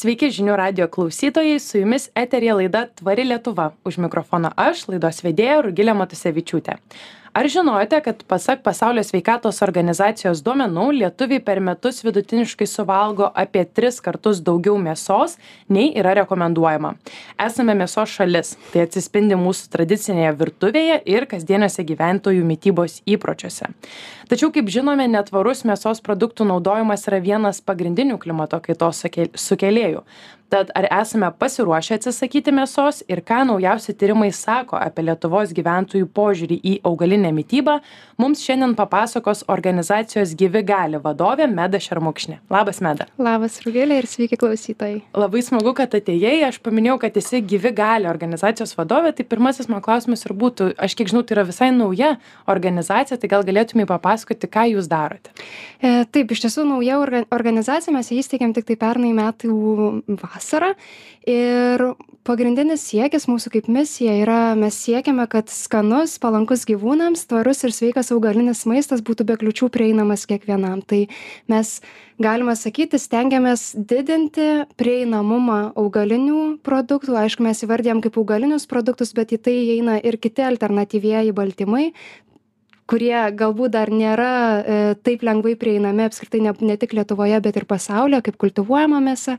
Sveiki žinių radio klausytojai, su jumis eterija laida Tvari Lietuva. Už mikrofono aš, laidos vedėja Rugilė Matusevičiūtė ar žinojote kad pasak pasaulio sveikatos organizacijos duomenų lietuviai per metus vidutiniškai suvalgo apie tris kartus daugiau mėsos nei yra rekomenduojama? Esame mėsos šalis tai atsispindi mūsų tradicinėje virtuvėje ir kasdieniuose gyventojų mitybos įpročiuose. Tačiau kaip žinome netvarus mėsos produktų naudojimas yra vienas pagrindinių klimato kaitos sukėlėjų tad ar esame pasiruošę atsisakyti mėsos ir ką naujausi tyrimai sako apie lietuvos gyventojų požiūrį į augalinę mitybą mums šiandien papasakos organizacijos gyvi gali vadovė meda šermukšnė. Labas meda. Labas rugile ir sveiki klausytojai. Labai smagu kad atėjai. Aš paminėjau kad esi gyvi gali organizacijos vadovė. Tai pirmasis mano klausimas ir būtų aš kiek žinau tai yra visai nauja organizacija tai gal galėtumei papasakoti ką jūs darote? E, taip iš tiesų nauja orga organizacija mes ją įsteigėm tiktai pernai metų vasarą ir pagrindinis siekis mūsų kaip misija yra mes siekiame kad skanus palankus gyvūnams tvarus ir sveikas augalinis maistas būtų be kliūčių prieinamas kiekvienam. Tai mes galima sakyti stengiamės didinti prieinamumą augalinių produktų. Aišku mes įvardijam kaip augalinius produktus bet į tai įeina ir kiti alternatyvieji baltymai kurie galbūt dar nėra e, taip lengvai prieinami apskritai ne, ne tik Lietuvoje, bet ir pasaulyje, kaip kultivuojama mėsa,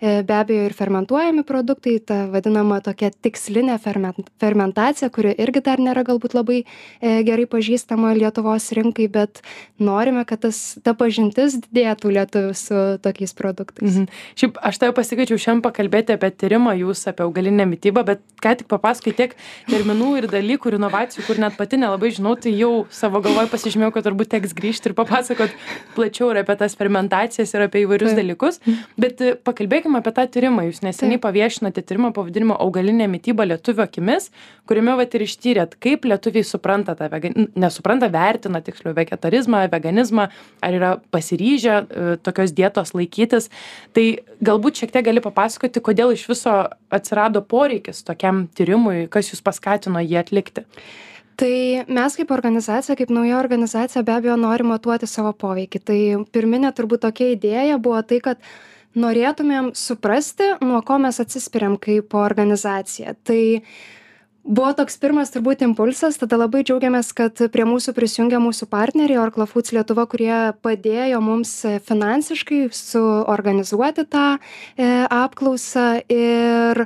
e, be abejo ir fermentuojami produktai, ta vadinama tokia tikslinė fermentacija, kuri irgi dar nėra galbūt labai e, gerai pažįstama Lietuvos rinkai, bet norime, kad tas, ta pažintis didėtų lietuvių su tokiais produktais. Mhm. Šiaip aš tave pasikeičiau šiandien pakalbėti apie tyrimą jūs, apie augalinę mytybą, bet ką tik papasakai tiek terminų ir dalykų ir inovacijų, kur net pati nelabai žinau, tai jau savo galvoj pasižymėjau kad turbūt teks grįžt ir papasakot plačiau ir apie tas fermentacijas ir apie įvairius dalykus. Bet e, pakalbėkim apie tą tyrimą. Jūs neseniai paviešinote tyrimą pavadinimu augalinė mityba lietuvių akimis kuriame vat ir ištyrėt kaip lietuviai supranta tą vegan nesupranta vertina tiksliau vegetarizmą veganizmą ar yra pasiryžę e, tokios dietos laikytis. Tai galbūt šiek tiek gali papasakoti kodėl iš viso atsirado poreikis tokiam tyrimui kas jus paskatino jį atlikti tai mes kaip organizacija kaip nauja organizacija be abejo norim matuoti savo poveikį. Tai pirminė turbūt tokia idėja buvo tai kad norėtumėm suprasti nuo ko mes atsispiriam kaip organizacija. Tai buvo toks pirmas turbūt impulsas tada labai džiaugiamės kad prie mūsų prisijungė mūsų partneriai orkla foods lietuva kurie padėjo mums finansiškai suorganizuoti tą e, apklausą. Ir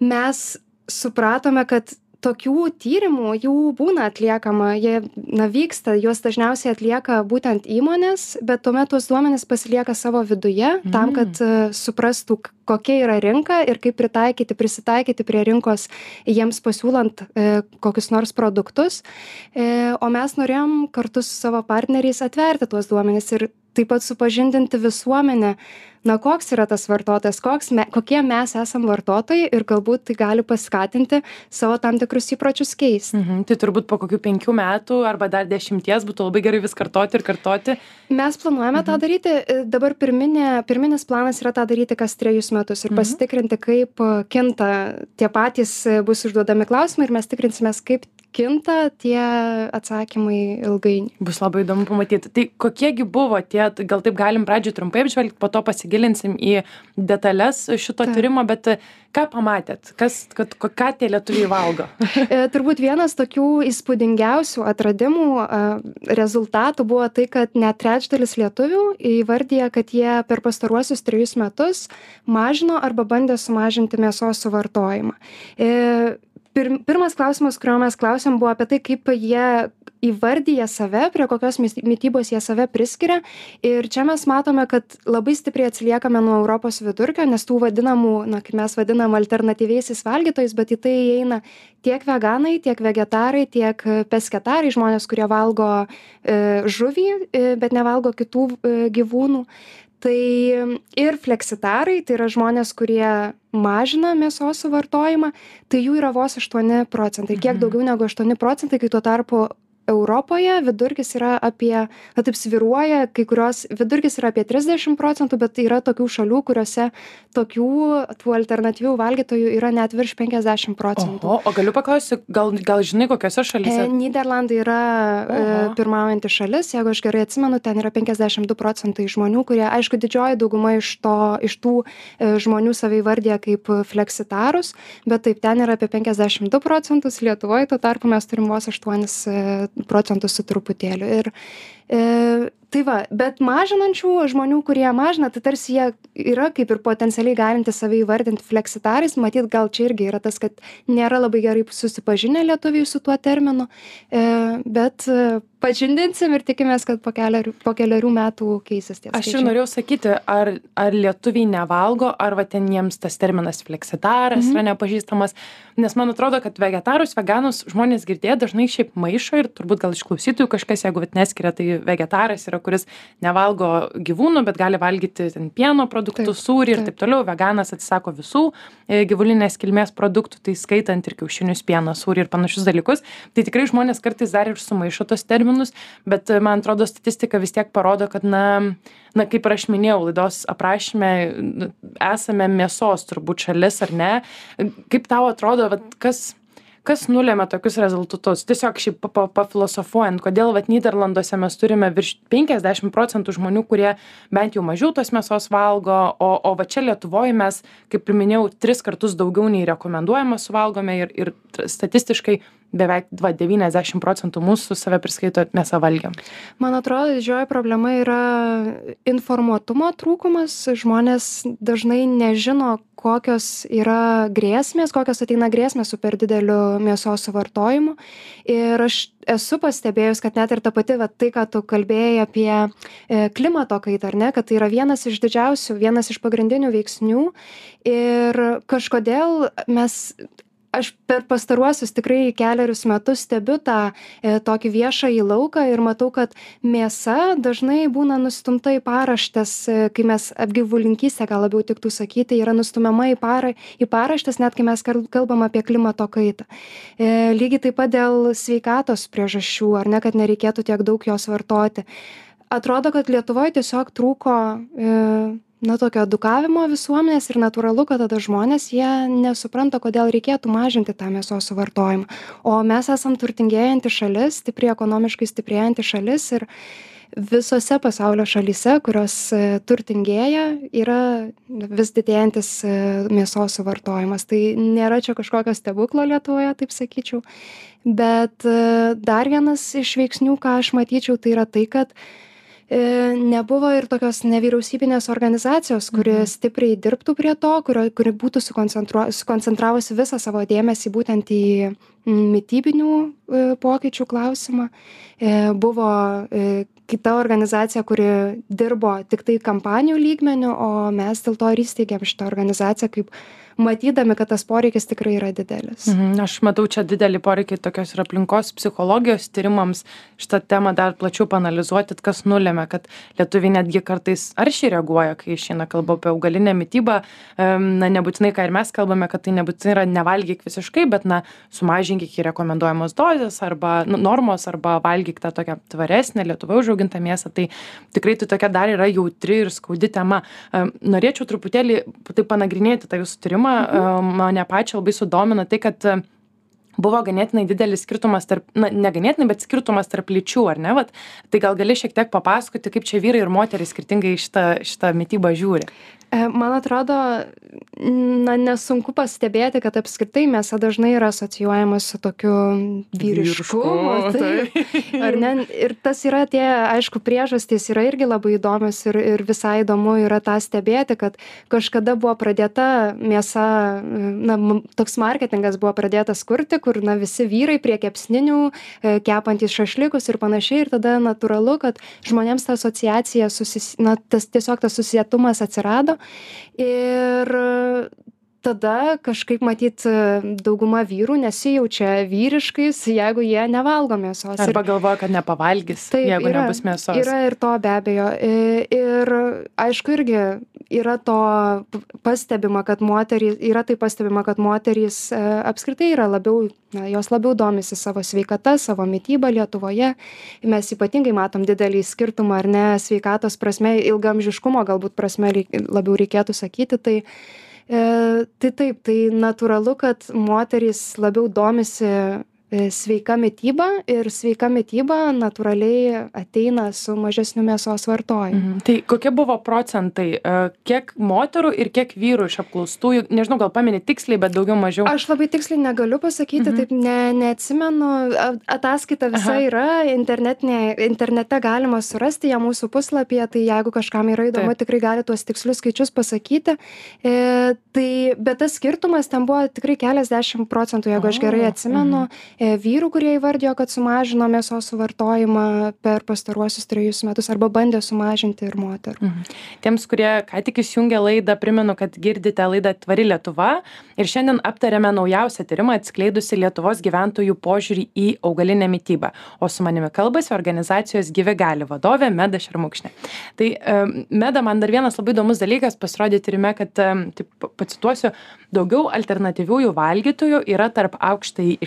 mes supratome kad tokių tyrimų jų būna atliekama jie na vyksta juos dažniausiai atlieka būtent įmonės bet tuomet tuos duomenis pasilieka savo viduje tam kad mm. e, suprastų kokia yra rinka ir kaip pritaikyti prisitaikyti prie rinkos jiems pasiūlant e, kokius nors produktus e, o mes norėjom kartu su savo partneriais atverti tuos duomenis ir taip pat supažindinti visuomenę na koks yra tas vartotojas koks me kokie mes esam vartotojai ir galbūt tai gali paskatinti savo tam tikrus įpročius keisti mhm tai turbūt po kokių penkių metų arba dar dešimties būtų labai gerai vis kartoti ir kartoti mes planuojame tą mhm. daryti dabar pirminė pirminis planas yra tą daryti kas trejus metus ir mhm. pasitikrinti kaip kinta tie patys bus užduodami klausimai ir mes tikrinsimės kaip kinta tie atsakymai ilgainiui. Bus labai įdomu pamatyt tai kokie gi buvo tie gal taip galim pradžioj trumpai apžvelgt po to pasigilinsim į detales šito tyrimo bet ką pamatėt? Kas kad ką tie lietuviai valgo? E, turbūt vienas tokių įspūdingiausių atradimų rezultatų buvo tai kad net trečdalis lietuvių įvardija kad jie per pastaruosius trejus metus mažino arba bandė sumažinti mėsos suvartojimą e, pir pirmas klausimas kurio mes klausėm buvo apie tai kaip jie įvardija save prie kokios mitybos jie save priskiria. Ir čia mes matome kad labai stipriai atsiliekame nuo europos vidurkio nes tų vadinamų na kaip mes vadinam alternatyviaisiais valgytojais bet į tai įeina tiek veganai tiek vegetarai tiek pesketarai žmonės kurie valgo e, žuvį e, bet nevalgo kitų e, gyvūnų tai ir fleksitarai tai yra žmonės kurie mažina mėsos suvartojimą tai jų yra vos aštuoni procentai kiek mhm. daugiau negu aštuoni procentai kai tuo tarpu europoje vidurkis yra apie na taip svyruoja kai kurios vidurkis yra apie trisdešim procentų bet yra tokių šalių kuriose tokių tų alternatyvių valgytojų yra net virš penkiasdešim procentų o galiu paklausti, gal, gal žinai, kokiose E, šalyse? Nyderlandai yra e, pirmaujanti šalis, jeigu aš gerai atsimenu, ten yra 52 procentai žmonių, kurie, aišku, didžioji dauguma iš, to, iš tų e, žmonių savai vardė kaip fleksitarus, bet taip ten yra apie 52 procentus, Lietuvoje tuo tarpu mes turim vos 8 procentus su truputėliu. Ir e, tai va, bet mažinančių žmonių, kurie mažina, tai tarsi jie yra kaip ir potencialiai galinti savai įvardinti fleksitarais, matyt, gal čia irgi yra tas, kad nėra labai gerai susipažinę lietuviai su tuo terminu, e, bet e, pažindinsim ir tikimės, kad po keliarių, po keliarių metų keisis tie Aš ir norėjau sakyti, ar, ar lietuviai nevalgo, ar va ten jiems tas terminas fleksitaras mhm. yra nepažįstamas, nes man atrodo, kad vegetarus, veganus žmonės girdėję dažnai šiaip maišo ir turbūt gal iš klausytojų kažkas, jeigu vat neskiria, tai vegetaras yra, kuris nevalgo gyvūnų, bet gali valgyti ten pieno produktų, Taip, sūrį ir taip. taip toliau. Veganas atsisako visų e, gyvulinės kilmės produktų, tai skaitant ir kiaušinius, pieną, sūrį ir panašius dalykus. Tai tikrai žmonės kartais dar ir sumaišo tos terminus, bet e, man atrodo statistika vis tiek parodo, kad na, na kaip ir aš minėjau laidos aprašyme, esame mėsos turbūt šalis ar ne. Kaip tau atrodo, vat, kas kas nulėmė tokius rezultatus tiesiog šiaip pa- pa- pafilosofuojant kodėl vat nyderlanduose mes turime virš penkiasdešim procentų žmonių kurie bent jau mažiau tos mėsos valgo o o va čia lietuvoj mes kaip ir minėjau tris kartus daugiau nei rekomenduojama suvalgome ir ir statistiškai beveik va devyniasdešim procentų mūsų save priskaito mėsavalgiam Man atrodo, didžioji problema yra informuotumo trūkumas. Žmonės dažnai nežino, kokios yra grėsmės, kokios ateina grėsmės su per dideliu mėsos suvartojimu. Ir aš esu pastebėjus, kad net ir ta pati, va, tai, ką tu kalbėjai apie e, klimato kaitą, ar ne, kad tai yra vienas iš didžiausių, vienas iš pagrindinių veiksnių. Ir kažkodėl mes aš per pastaruosius tikrai kelerius metus stebiu tą e, tokį viešąjį lauką ir matau, kad mėsa dažnai būna nustumta į paraštės, e, kai mes apgyvulinkystę, gal labiau tiktų sakyti, yra nustumiama į, para, į paraštės, net kai mes kal- kalbam apie klimato kaitą. E, lygiai taip pat dėl sveikatos priežasčių, ar ne, kad nereikėtų tiek daug jos vartoti. Atrodo, kad Lietuvoje tiesiog trūko e, na tokio edukavimo visuomenės ir natūralu kad tada žmonės jie nesupranta kodėl reikėtų mažinti tą mėsos suvartojimą. O mes esam turtingėjanti šalis stipri ekonomiškai stiprėjanti šalis ir visose pasaulio šalyse kurios e, turtingėja yra vis didėjantis e, mėsos suvartojimas. Tai nėra čia kažkokio stebuklo lietuvoje taip sakyčiau. Bet e, dar vienas iš veiksnių ką aš matyčiau tai yra tai kad nebuvo ir tokios nevyriausybinės organizacijos, kuri Mhm. stipriai dirbtų prie to, kurio, kuri būtų sukoncentravusi visą savo dėmesį būtent į mytybinių e, pokyčių klausimą. E, Buvo e, kita organizacija, kuri dirbo tik tai kampanijų lygmenių, o mes dėl to ir įsteigėm šitą organizaciją, kaip matydami, kad tas poreikis tikrai yra didelis. Mhm, aš matau čia didelį poreikį tokios ir aplinkos psichologijos tyrimams šitą temą dar plačiau panalizuoti, kas nulėmė, kad lietuviai netgi kartais aršiai reaguoja, kai išeina kalba apie augalinę mytybą. Na, nebūtinai, ką ir mes kalbame, kad tai nebūtinai yra nevalgyk visiškai, bet, na, sumažink iki rekomenduojamos dozės arba nu, normos, arba valgyk tą tokią tvaresnę Lietuvoje užaugintą mėsą. Tai tikrai tai tokia dar yra jautri ir skaudi tema. Em, Norėčiau truputėlį tai panagrinėti tą jūsų tyrimą. Em, Mane pačią labai sudomina tai, kad buvo ganėtinai didelis skirtumas tarp na ne ganėtinai bet skirtumas tarp lyčių ar ne vat. Tai gal gali šiek tiek papasakoti kaip čia vyrai ir moterys skirtingai šitą šitą mitybą žiūri Man atrodo, na, nesunku pastebėti, kad apskritai mėsa dažnai yra asocijuojama su tokiu vyriškumu. taip. Ar ne? Ir tas yra tie, aišku, priežastys yra irgi labai įdomios ir, ir visai įdomu yra tą stebėti, kad kažkada buvo pradėta mėsa, na, toks marketingas buvo pradėtas kurti, kur, na, visi vyrai prie kepsninių, e, kepantys šašlikus ir panašiai. Ir tada natūralu, kad žmonėms ta asociacija, susis, na, tas tiesiog tas susietumas atsirado. Ir tada kažkaip matyt dauguma vyrų nesijaučia vyriškais, jeigu jie nevalgo mėsos. Ir- arba galvoja kad nepavalgys Taip, jeigu yra- nebus mėsos Yra ir to be abejo. I- Ir aišku, irgi yra to pastebima kad moterys yra tai pastebima kad moterys e, apskritai yra labiau na jos labiau domisi savo sveikata savo mityba lietuvoje. Mes ypatingai matom didelį skirtumą ar ne sveikatos prasme ilgaamžiškumo galbūt prasme labiau reikėtų sakyti. Tai e, tai taip tai natūralu kad moterys labiau domisi sveika mityba ir sveika mityba natūraliai ateina su mažesniu mėsos vartojimu. Mhm. Tai kokie buvo procentai, e, kiek moterų ir kiek vyrų iš apklaustųjų, nežinau, gal pameni tiksliai, bet daugiau mažiau? Aš labai tiksliai negaliu pasakyti, mhm. taip ne, neatsimenu, ataskaita visa Aha. yra, internete galima surasti ją mūsų puslapyje, tai jeigu kažkam yra įdomu, taip. tikrai gali tuos tikslius skaičius pasakyti. E, tai, bet tas skirtumas ten buvo tikrai keliasdešimt procentų, jeigu o, aš gerai atsimenu. Mhm E, vyrų kurie įvardijo kad sumažino mėsos suvartojimą per pastaruosius trejus metus arba bandė sumažinti ir moterų. Mhm. Tiems, kurie ką tik įsijungė laidą, primenu, kad girdite laidą Tvari Lietuva ir šiandien aptarėme naujausią tyrimą atskleidusi Lietuvos gyventojų požiūrį į augalinę mytybą. O su manimi kalbasi organizacijos Gyvi gali vadovė Meda Šermukšnė. Tai Meda, man dar vienas labai įdomus dalykas pasirodė tyrime, kad, taip, pacituosiu, daugiau alternatyviųjų valgytojų yra tarp aukštąjį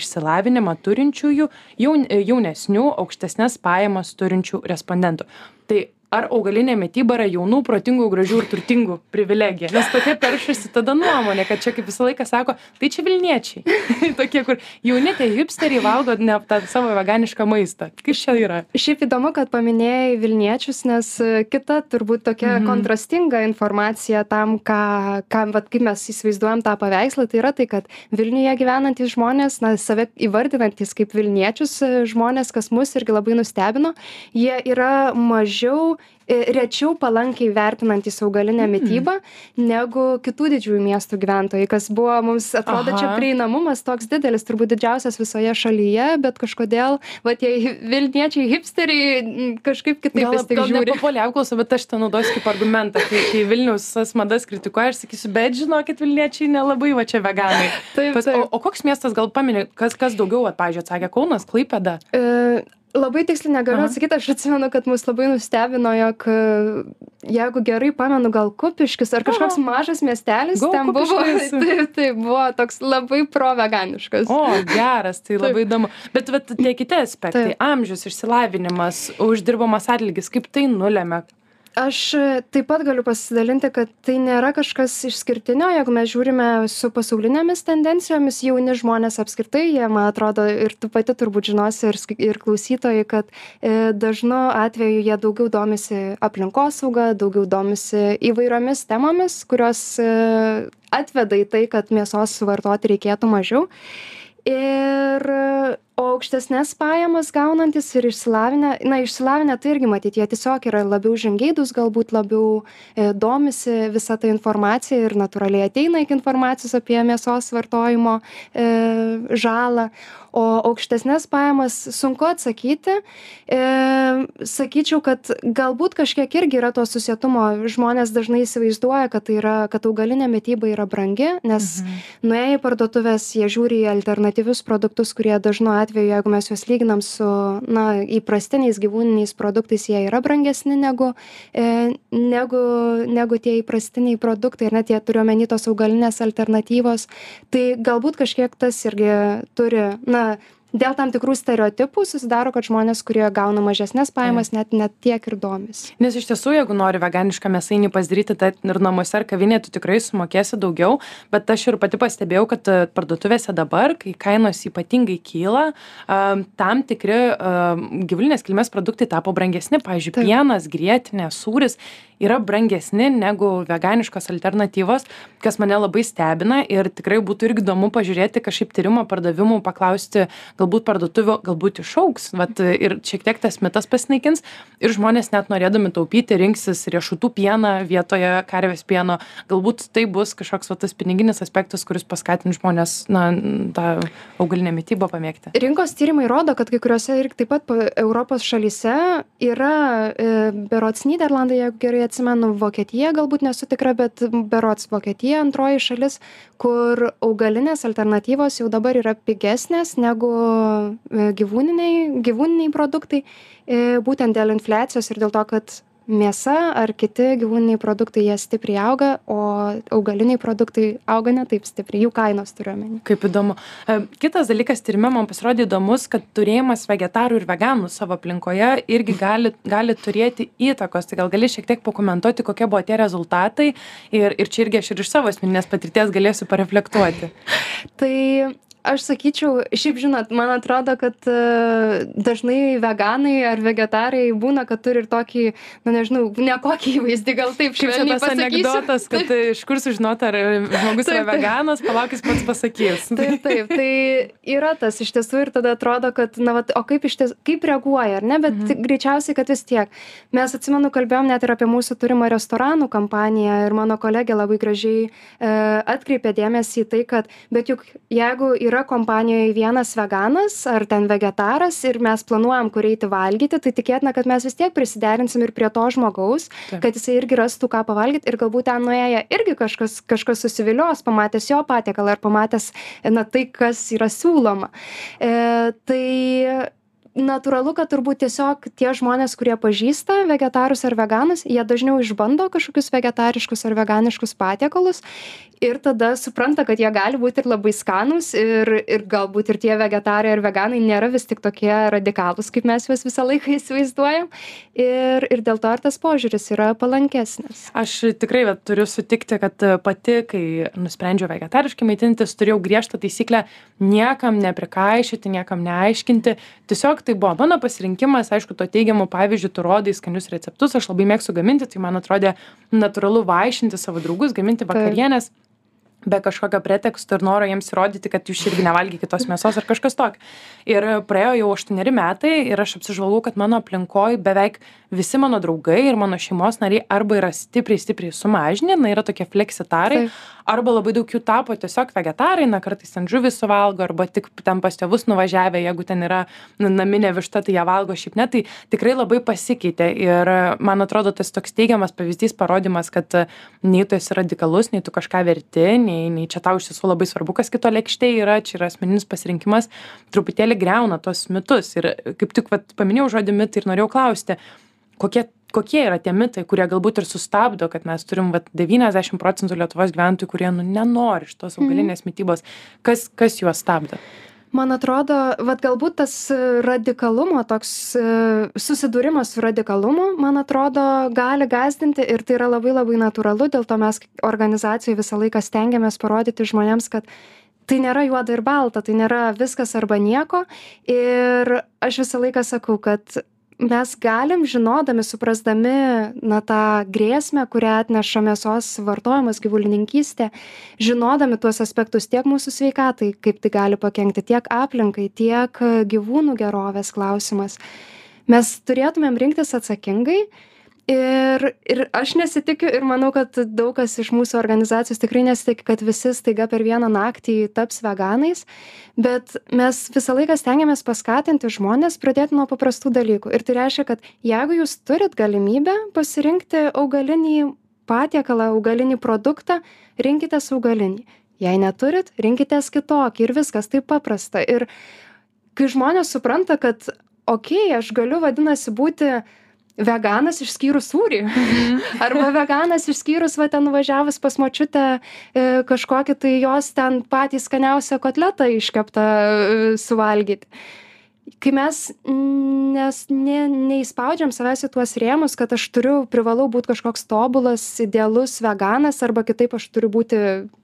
išsilavinimą turinčiųjų jaun, jaunesnių, aukštesnės pajamas turinčių respondentų. Tai ar augalinė mityba yra jaunų protingų gražių ir turtingų privilegija? Nes tokia peršasi tada nuomonė kad čia kaip visą laiką sako tai čia vilniečiai. Tokie kur jauni tie hipsteriai valgo ne tą savo veganišką maistą. Kaip čia yra? Šiaip įdomu kad paminėjai vilniečius nes e, kita turbūt tokia mhm. kontrastinga informacija tam ką ką vat kaip mes įsivaizduojam tą paveikslą tai yra tai kad vilniuje gyvenantys žmonės na save įvardinantys kaip vilniečius e, žmonės kas mus irgi labai nustebino jie yra mažiau rečiau palankiai vertinantys augalinę mm. mitybą negu kitų didžiųjų miestų gyventojai, kas buvo mums atrodo Aha. čia prieinamumas toks didelis, turbūt didžiausias visoje šalyje, bet kažkodėl, va tie Vilniečiai hipsteriai kažkaip kitaip gal, gal žiūri. Gal nepapuolė apklausą, bet aš tą naudosiu kaip argumentą, kai, kai Vilnius tas madas kritikuoja, aš sakysiu, bet žinokit, Vilniečiai nelabai va čia veganai. taip, Pas, taip. O, o koks miestas gal paminė, kas, kas daugiau, at, pavyzdžiui, atsakė Kaunas, Klaipėda? E, labai tiksliai negaliu atsakyt aš atsimenu kad mus labai nustebino jog jeigu gerai pamenu gal kupiškis ar kažkoks mažas miestelis ten buvo. Taip taip buvo toks labai proveganiškas. O geras tai labai įdomu. Bet vat tie kiti aspektai. Amžius išsilavinimas uždirbamas atlygis kaip tai nulemia aš taip pat galiu pasidalinti kad tai nėra kažkas išskirtinio. Jeigu mes žiūrime su pasaulinėmis tendencijomis jauni žmonės apskritai jie man atrodo ir tu pati turbūt žinosi ir ir klausytojai kad e, dažnu atveju jie daugiau domisi aplinkosauga daugiau domisi įvairiomis temomis kurios e, atveda į tai kad mėsos suvartoti reikėtų mažiau. Ir o aukštesnes pajamas gaunantys ir išsilavinę na išsilavinę tai irgi matyt jie tiesiog yra labiau žingeidūs galbūt labiau e, domisi visa ta informacija ir natūraliai ateina iki informacijos apie mėsos vartojimo e, žalą. O aukštesnes pajamas sunku atsakyti. E, sakyčiau kad galbūt kažkiek irgi yra to susietumo. Žmonės dažnai įsivaizduoja kad tai yra kad augalinė mityba yra brangi nes mhm. nuėję į parduotuves jie žiūri į alternatyvius produktus kurie dažnu atveju atveju jeigu mes juos lyginam su na įprastiniais gyvūniniais produktais jie yra brangesni negu e, negu negu tie įprastiniai produktai ar ne tie turiu omeny tos augalinės alternatyvos. Tai galbūt kažkiek tas irgi turi na dėl tam tikrų stereotipų susidaro kad žmonės kurie gauna mažesnes pajamas net ne tiek ir domisi. Nes iš tiesų jeigu nori veganišką mėsainį pasidaryti tai ir namuose ar kavinėje tu tikrai sumokėsi daugiau. Bet aš ir pati pastebėjau kad e, parduotuvėse dabar kai kainos ypatingai kyla tam tikri gyvulinės kilmės produktai tapo brangesni. Pavyzdžiui pienas grietinė sūris yra brangesni negu veganiškos alternatyvos kas mane labai stebina ir tikrai būtų irgi įdomu pažiūrėti kažkaip tyrimo pardavimų paklausti galbūt parduotuvių galbūt išaugs vat ir šiek tiek tas mitas pasinaikins. Ir žmonės net norėdami taupyti rinksis riešutų pieną vietoje karvės pieno. Galbūt tai bus kažkoks va tas piniginis aspektas kuris paskatins žmones na tą augalinę mitybą pamėgti. Rinkos tyrimai rodo kad kai kuriose ir taip pat europos šalyse yra e, berods nyderlandai jeigu gerai atsimenu vokietija galbūt nesu tikra bet berods vokietija antroji šalis kur augalinės alternatyvos jau dabar yra pigesnės negu e, gyvūniniai gyvūniniai produktai e, būtent dėl infliacijos ir dėl to kad mėsa ar kiti gyvūniniai produktai jie stipriai auga o augaliniai produktai auga ne taip stipriai jų kainos turiu omeny. Kaip įdomu. E, kitas dalykas tyrime man pasirodė įdomus kad turėjimas vegetarų ir veganų savo aplinkoje irgi gali gali turėti įtakos. Tai gal gali šiek tiek pakomentuoti kokie buvo tie rezultatai ir ir čia irgi aš ir iš savo asmeninės patirties galėsiu pareflektuoti. Tai aš sakyčiau šiaip žinot man atrodo kad e, dažnai veganai ar vegetarai būna kad turi ir tokį na nežinau nekokį įvaizdį gal taip švelniai tas anekdotas kad iš kur sužinot ar žmogus yra veganas palauk jis pats pasakys. Taip taip tai yra tas iš tiesų ir tada atrodo kad na vat o kaip iš ties kaip reaguoja ar ne bet Mhm. greičiausiai kad vis tiek. Mes atsimenu kalbėjom net ir apie mūsų turimą restoranų kampaniją ir mano kolegė labai gražiai e, atkreipė dėmesį į tai kad bet juk jeigu yra kompanijoj vienas veganas ar ten vegetaras ir mes planuojam kur eiti valgyti tai tikėtina kad mes vis tiek prisiderinsim ir prie to žmogaus kad jisai irgi rastų ką pavalgyt ir galbūt ten nuėję irgi kažkas kažkas susivilios pamatęs jo patiekalą ar pamatęs na tai kas yra siūloma. E, tai natūralu kad turbūt tiesiog tie žmonės kurie pažįsta vegetarus ar veganus jie dažniau išbando kažkokius vegetariškus ar veganiškus patiekalus ir tada supranta kad jie gali būt ir labai skanūs ir ir galbūt ir tie vegetarai ar veganai nėra vis tik tokie radikalūs kaip mes juos visą laiką įsivaizduojam. Ir ir dėl to ir tas požiūris yra palankesnis. Aš tikrai vat turiu sutikti kad pati kai nusprendžiau vegetariškai maitintis turėjau griežtą taisyklę niekam neprikaišioti niekam neaiškinti. Tiesiog tai buvo mano pasirinkimas. Aišku tuo teigiamu pavyzdžiu tu rodai skanius receptus aš labai mėgstu gaminti tai man atrodė natūralu vaišinti savo draugus gaminti vakarienes be kažkokio preteksto ir noro jiems įrodyti kad jūs irgi nevalgykit tos mėsos ar kažkas tokio ir praėjo jau aštuoneri metai ir aš apsižvalgau kad mano aplinkoj beveik visi mano draugai ir mano šeimos nariai arba yra stipriai stipriai sumažinę na yra tokie fleksitarai Taip. arba labai daug jų tapo tiesiog vegetarai na kartais ten žuvį suvalgo arba tik ten pas tėvus nuvažiavę jeigu ten yra na- naminė višta tai ją valgo šiaip ne tai tikrai labai pasikeitė ir man atrodo tas toks teigiamas pavyzdys parodymas kad e, nei tu esi radikalus nei tu kažką verti nei nei čia tau iš tiesų labai svarbu kas kito lėkštėj yra čia yra asmeninis pasirinkimas truputėlį griauna tuos mitus. Ir kaip tik vat paminėjau žodį mitai ir norėjau klausti kokie kokie yra tie mitai kurie galbūt ir sustabdo kad mes turim vat devyniasdešim procentų lietuvos gyventojų kurie nu nenori šitos augalinės mitybos. Kas kas juos stabdo man atrodo vat galbūt tas radikalumo toks e, susidūrimas su radikalumu man atrodo gali gąsdinti ir tai yra labai labai natūralu dėl to mes organizacijoj visą laiką stengiamės parodyti žmonėms kad tai nėra juoda ir balta tai nėra viskas arba nieko. Ir aš visą laiką sakau kad mes galim žinodami suprasdami na tą grėsmę kurią atneša mėsos vartojimas gyvulininkystė žinodami tuos aspektus tiek mūsų sveikatai kaip tai gali pakenkti tiek aplinkai tiek gyvūnų gerovės klausimas. Mes turėtumėm rinktis atsakingai ir ir aš nesitikiu ir manau kad daug kas iš mūsų organizacijos tikrai nesitiki kad visi staiga per vieną naktį taps veganais bet mes visą laiką stengiamės paskatinti žmones pradėti nuo paprastų dalykų. Ir tai reiškia kad jeigu jūs turit galimybę pasirinkti augalinį patiekalą augalinį produktą rinkitės augalinį. Jei neturit rinkitės kitokį ir viskas taip paprasta. Ir kai žmonės supranta kad okei aš galiu vadinasi būti veganas išskyrus sūrį. Arba veganas išskyrus va ten nuvažiavus pas močiutę e, kažkokį tai jos ten patį skaniausią kotletą iškeptą e, suvalgyt kai mes nes ne neįspaudžiam savęs į tuos rėmus kad aš turiu privalau būt kažkoks tobulas idealus veganas arba kitaip aš turiu būti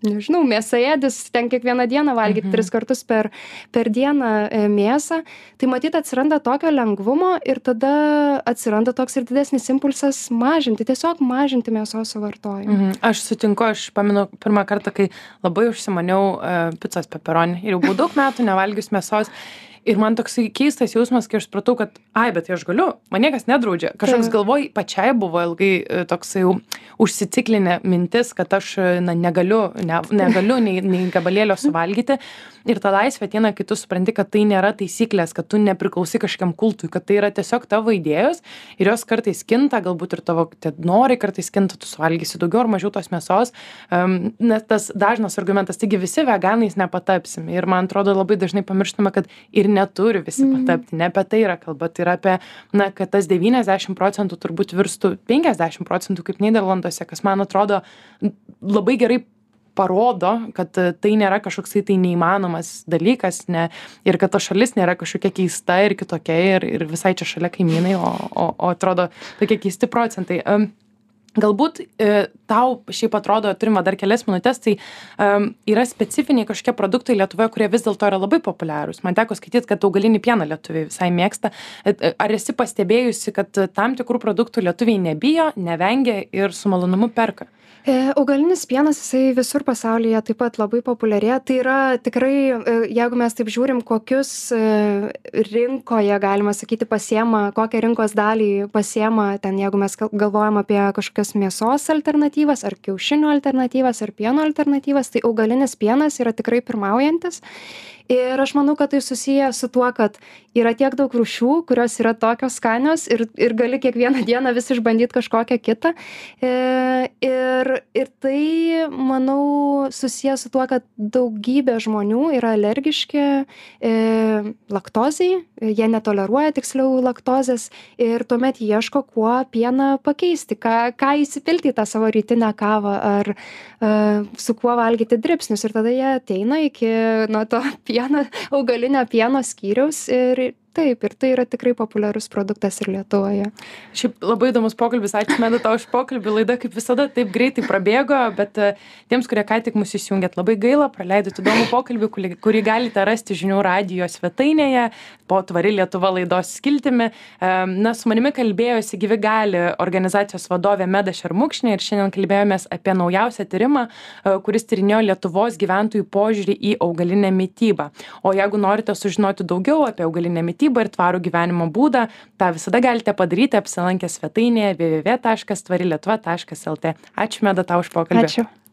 nežinau mėsaėdis ten kiekvieną dieną valgyt tris kartus per per dieną e, mėsą. Tai matyt atsiranda tokio lengvumo ir tada atsiranda toks ir didesnis impulsas mažinti tiesiog mažinti mėsos suvartojimą. Mhm, aš sutinku, aš pamenu pirmą kartą, kai labai užsimaniau uh, picos peperoni ir jau buvau daug metų nevalgius mėsos. Ir man toksai keistas jausmas, kai aš supratau, kad, ai, bet tai aš galiu, man niekas nedraudžia. Kažkoks galvoj pačiai buvo ilgai e, toksai jau užsiciklinė mintis, kad aš e, na, negaliu, ne, negaliu nei, nei gabalėlio suvalgyti. Ir ta laisvė ateina, kai tu supranti, kad tai nėra taisyklės, kad tu nepriklausai kažkokiam kultui, kad tai yra tiesiog tavo idėjos ir jos kartais kinta, galbūt ir tavo tie norai kartais kinta, tu suvalgysi daugiau ar mažiau tos mėsos. Um, nes tas dažnas argumentas, taigi visi veganais nepatapsim. Ir man atrodo labai dažnai pamirštame, kad ir neturi visi patapti ne apie tai yra kalba tai yra apie na kad tas devyniasdešim procentų turbūt virstų penkiasdešim procentų kaip nyderlanduose kas man atrodo labai gerai parodo kad tai nėra kažkoksai tai neįmanomas dalykas ne ir kad ta šalis nėra kažkokia keista ir kitokia ir ir visai čia šalia kaimynai o o o atrodo tokie keisti procentai galbūt e, tau šiaip atrodo turim va dar kelias minutes tai am yra specifiniai kažkokie produktai lietuvoje kurie vis dėlto yra labai populiarūs. Man teko skaityt kad augalinį pieną lietuviai visai mėgsta. Et ar esi pastebėjusi kad tam tikrų produktų lietuviai nebijo nevengia ir su malonumu perka? E augalinis pienas jisai visur pasaulyje taip pat labai populiarėja. Tai yra tikrai e, jeigu mes taip žiūrim kokius e, rinkoje galima sakyti pasiema kokią rinkos dalį pasiema ten jeigu mes galvojam apie kažkokias mėsos alternatyvas ar kiaušinių alternatyvas ar pieno alternatyvas tai augalinis pienas yra tikrai pirmaujantis ir aš manau kad tai susiję su tuo kad yra tiek daug rūšių kurios yra tokios skanios ir ir gali kiekvieną dieną vis išbandyt kažkokią kitą. E ir ir tai manau susiję su tuo kad daugybė žmonių yra alergiški e laktozei. Jie netoleruoja tiksliau laktozės ir tuomet ieško kuo pieną pakeisti ką ką įsipilti į tą savo rytinę kavą ar e su kuo valgyti dribsnius. Ir tada jie ateina iki na to pieno augalinio pieno skyriaus ir taip ir tai yra tikrai populiarus produktas ir lietuvoje. Šiaip labai įdomus pokalbis ačiū meda tau už pokalbį. Laida kaip visada taip greitai prabėgo bet e, tiems kurie ką tik mus įsijungėt labai gaila praleidot įdomų pokalbį kurį kurį galite rasti žinių radijo svetainėje po tvari lietuva laidos skiltimi. E, na su manimi kalbėjosi gyvi gali organizacijos vadovė meda šermukšnė ir šiandien kalbėjomės apie naujausią tyrimą e, kuris tyrinėjo lietuvos gyventojų požiūrį į augalinę mitybą. O jeigu norite sužinoti daugiau apie augalinę mitybą mitybą ir tvarų gyvenimo būdą. Tą visada galite padaryti apsilankę svetainėje www taškas tvari lietuva taškas lt ačiū meda tau už pokalbį. Ačiū